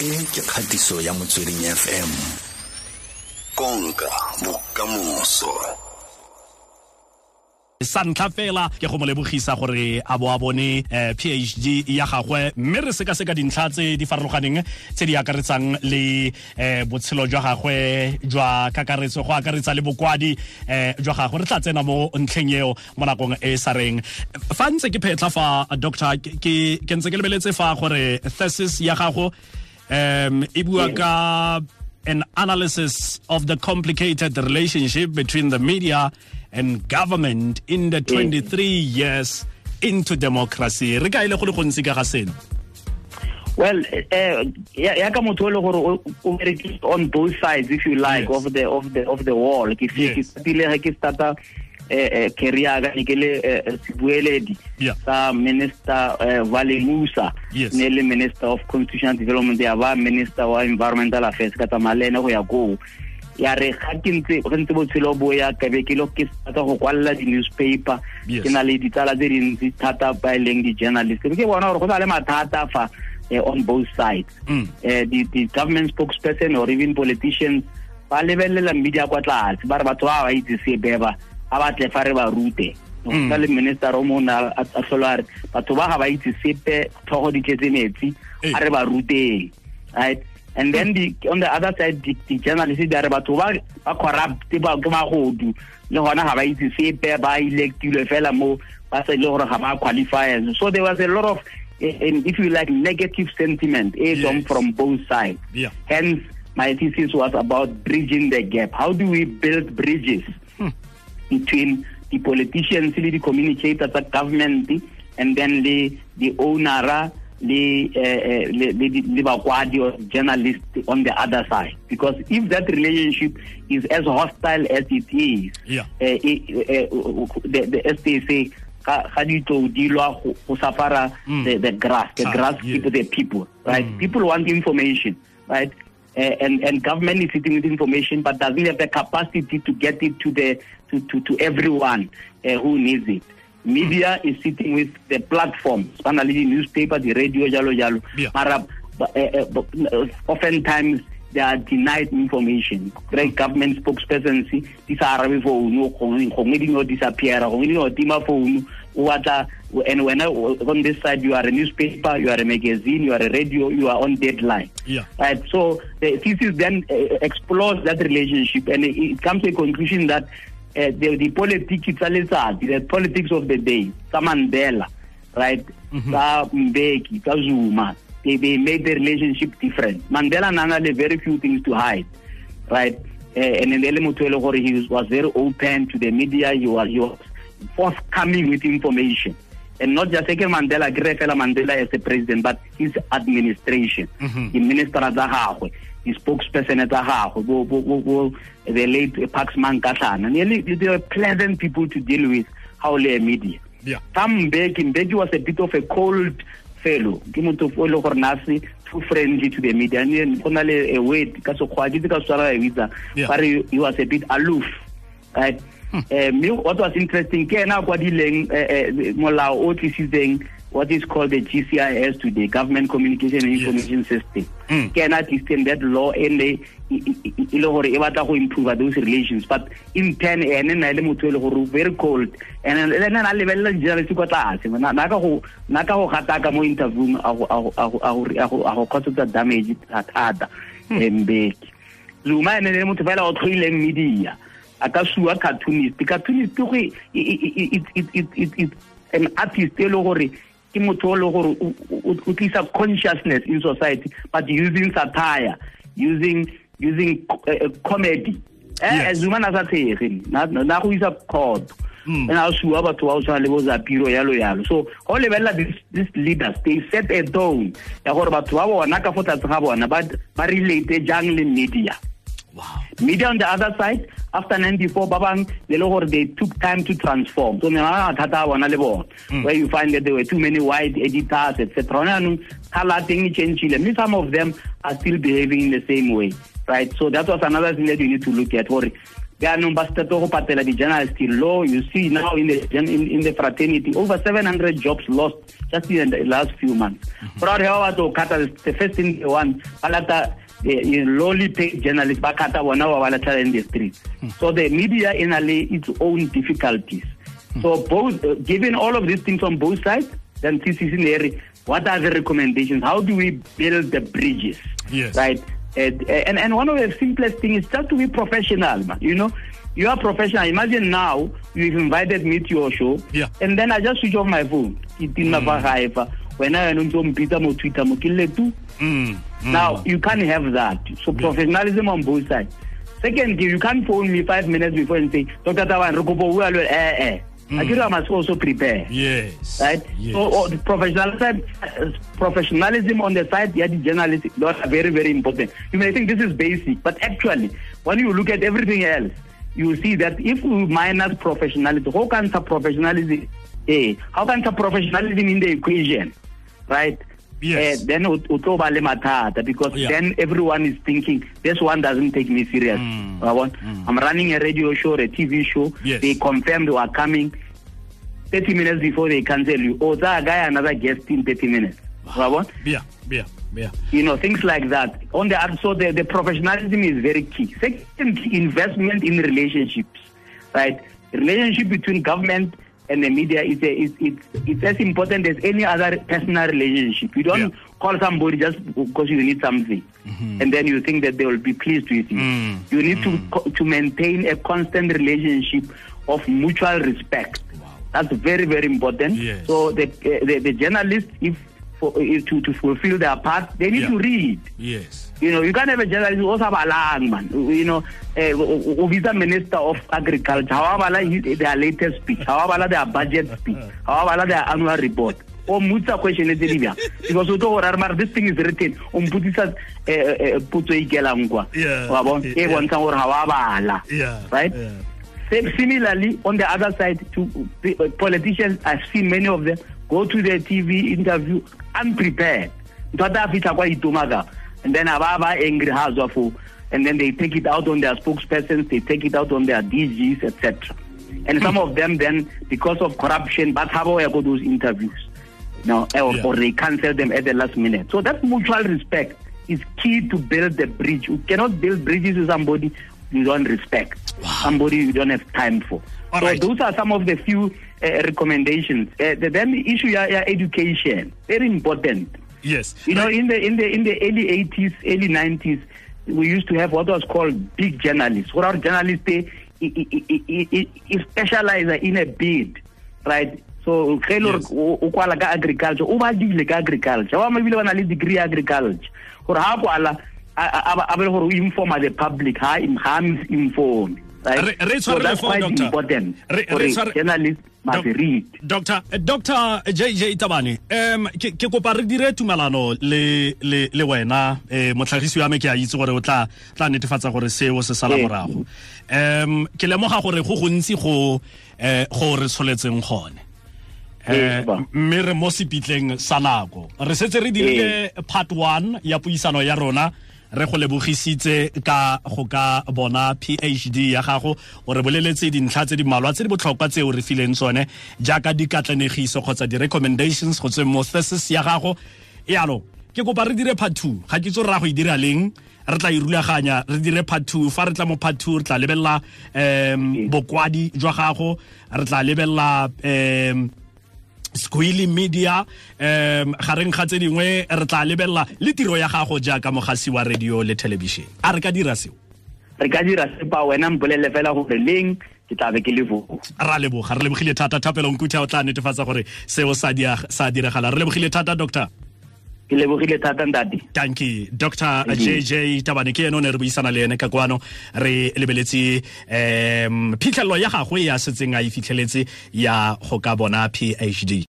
e ke kgatiso ya motsweding fm konka bokamoso. Sa ntlha fela ke go mo lebogisa gore a bo a bone um phd ya gagwe mme re sekaseka dintlha tse di farologaneng tse di akaretsang le um botshelo jwa gagwe jwa kakaretso go akaretsa le bokwadi um jwa gagwe. Re tla tsena mo ntlheng eo mo nakong e sa reng. Fa ntse ke phetlha fa doctor ke ntse ke lebeletse fa gore thesis ya gago um e bua ka an analysis of the complicated relationship between the media and government in the 23 years into democracy re ka ile go le gontsi ka ga seno well uh, ya ka motho le gore o on both sides if you like Yes. of the of the of the wall ke se ke Yes. ke starta eh career ka ne ke le sebueledi sa minister eh, Valli Moosa ne le minister of constitutional development ya ba minister wa environmental affairs ka tsamalene go ya go ya re ga ke ntse botshelo bo ya ka be ke lo ke go kwalla di-newspaper. Yes. ke na le ditsala tse dintsi thata ba leng di-journalist. Ke bona gore go na le mathata fa eh, on both sides. Mm. eh, the, the government spokesperson or even politicians ba lebelela media kwa tlase ba re batho ba ba itse sepe ba a batle fa re ba rute. Mm. ka le minister o mona a a tlhola re batho ba ga ba itse sepe di tletse metsi Eh. a re ba ruteng right? And then the, on the other side journalists di a re batho ba ba corrupt ba ke magodu. Le gona ga ba itse sepe ba electilwe fela mo ba sa ile gore ga ba qualify so there was a lot of eh, eh, if you like negative sentiment eh, Yes. from both sides. Yeah. hence my thesis was about bridging the gap. How do we build bridges between the politicians le the communicators tsa government and then le the owner le eh, eh, le le di- le bakwadi or journalist on the other side because if that relationship is as hostile as it is Yeah. eh, eh, eh, the, the STC ga ga di tlo dilwa go safara Mm. the, the grass the Ah, grass yes. people the people right Mm. people want information right uh, and and government is sitting with information but doesn't have the capacity to get it to the to to, to everyone uh, who needs it? Media is sitting with the platforms finally the newspaper the radio jalo jalo. Yeah. But, uh, uh, oftentimes they are denied information. Great government spokespersons di sa arabe founu gongwe di no disappear gongwe di no tima founu. O batla and when I, on this side you are a newspaper you are a magazine you are a radio you are on deadline. Yeah. right so the thesis then uh, explores that relationship and it, it comes to a conclusion that uh, the, the politics the politics of the day tsa mandela right? Tsa mbeki tsa zuma they, they made the relationship different. Mandela nana le very few things to hide right? Uh, and then le motho le gore he was, was very open to the media. He was, he was forthcoming with information. And not just like Mandela re Mandela as a president but his administration. Mhm. the minister tsa gagwe the spokesperson tsa gagwe bo bo bo bo the late Parks Mankahlana nearly they were pleasant people to deal with how le media. Yeah. ka mbeki mbeki was a bit of a cold fellow ke motho o e le gore na se too friendly to the media. And go na le a word ka sekgwa ke ka swara ya bitsa ba re you was a bit aloof right? Eh me what was interesting ke ena a kwadileng eh, eh, molao o tlisitseng what is called the GCIS today government communication and Yes. information system. Mm. ke ena that law and e le gore e batla go improve those relations. But in turn ene na le motho e le gore very cold. And ene na lebelela di-journalist kwa tlase. Na ka go na ka go gataka mo interviewing a go- a go- a go- a go- a go- a go causetsa damage thata. Mbeki. Zuma ene le motho fela o tlhoileng media. A ka sua cartoonist. Cartoonist go it- it- it- it- an artist e le gore ke motho o le gore o- tlisa consciousness in society but using satire using using uh, comedy. Eh zuma na sa tshege na na go isa court ena and a sua batho ba o tshwana le bo zapiro yalo yalo. So go lebelela these leaders they set a tone ya gore batho ba bona ka fo tlatse ga bona ba relate jang le media Wow. media on the other side after 94 ba bang le le they took time to transform. So ne ba mathata ah, a bona le bona. Mm. Where you find that there were too many white editors etc color thing some of them are still behaving in the same way right? So that was another thing that you need to look at. Gore yaanong ba starte go patela di-journalist law. You see now in the, in, in the fraternity over 700 jobs lost just in the last few months. Proud ga ba batla go kata the first thing they want ba lata uh, lowly paid journalists ba kata bona ba ba latlhela in the streets so the media in a its own difficulties. So both uh, given all of these things on both sides then CCC Neri, what are the recommendations? How do we build the bridges? Yes. right. And, and and one of the simplest things is just to be professional man you know you are professional. Imagine now you've invited me to your show Yeah. and then i just switch off my phone. Fa gae fa wena wena o ntse o mpitsa mo twitter mo ke lle tu Mm, mm. now you can't have that so professionalism on both sides second you can't phone me five minutes before and say dr Tabane re kopa o bua le wena." eh eh I think I must also prepare yes right? yes. So oh, the professionalism, uh, professionalism on the side, yeah, the journalists, those are very, very important. You may think this is basic, but actually, when you look at everything else, you see that if we minus professionalism, how can the professionalism, eh, how can the professionalism in the equation, right? Yes. Eh, then tlo le mathata because Yeah. then everyone is thinking this one doesn't take me serious. Mm. Wa bona? I'm running a radio show or a TV show. Yes. They confirmed they are coming. 30 minutes before they cancel you. Oh, that guy another guest in 30 minutes. Wa bona? yeah yeah yeah You know, things like that. On the so the, the professionalism is very key. Second, investment in relationships, right? Relationship between government and the media is a, is it's it's as important as any other personal relationship. You don't Yeah. call somebody just because you need something, and then you think that they will be pleased with you. Mm. You need to to maintain a constant relationship of mutual respect. That's very very important. Yes. So the uh, the, the journalists, if for, if to to fulfill their part, they need Yeah. to read. yes You know, you can't have a journalist who also have balang, man. You know, uh, who is the minister of agriculture. How about their latest speech? How about their budget speech? How about their annual report? o mmutsa question tse di bjang because o tlo a mare this thing is written o mputsisa eh, eh, potso e ikelang kwa Yeah, wa bona e bontshang gore ga wa bala right yeah. Similarly, on the other side, to uh, politicians, I've seen many of them go to their TV interview unprepared. Ntwata a fitlha kwa itomaga, And then aba ba angry ha fo. And then they take it out on their spokespersons, they take it out on their DGs, etc. And some of them then, because of corruption, but how go those interviews. No, eh, or, Yeah. or they cancel them at the last minute. So that mutual respect is key to build the bridge. You cannot build bridges with somebody you don't respect, somebody you don't have time for. All so right. those are some of the few uh, recommendations. Uh, the, then the issue yeah, yeah, education, very important. yes You know, in the in the in the early 80s, early 90s, we used to have what was called big journalists. What are journalists? They specialize in a bid, right? So ge e le o o kwala ka agriculture o badile ka agriculture ba mabile ba na le degree ya agriculture gore ha a kwala a a- a be le gore o informa the public ha im- ha misinform right? Re- so that's important Re- re gore tshware- journalists must Doc- read Doctor Doctor JJ Tabane um ke ke kopa re dire tumelano le le le wena eh motlhagisi wa me ke a itse gore o tla tla netefatsa gore seo se sala morago. Um ke lemoga gore go gontsi go eh go re tsholetseng gone. Eh mme re mo sepitleng sa nako. Re setse re dirile part one ya puisano ya rona re go lebogisitse ka go ka bona phd ya gago o re boleletse dintlha tse di malwa tse di botlhokwa tse o re fileng tsone jaaka dikatlanegiso kgotsa di-recommendations go tsweng mo thesis ya gago. Yalo ke kopa re dire part two. Ga ke itse ra go e dira leng re tla irulaganya re dire part two. Fa re tla mo part two re tla lebelela um bokwadi jwa gago re tla lebelela um squealy media um gareng ga tse dingwe re tla lebelela le tiro ya gago jaaka mogasi wa radio le television. A re ka dira seo? Re ka dira sepa wena mpolele fela gore leng ke tla be ke le foo ra leboga re lebogile thata thapelo nkutha o tla netefatsa gore seo sa diragala. Re lebogile thata doctor ke lebogile thata ntate. Tanki dr jj tabane ke ene o ne re buisana le ene ka kwano. Re lebeletse um phitlhelelo ya gagwe ya setseng a e fitlheletse ya go ka bona phd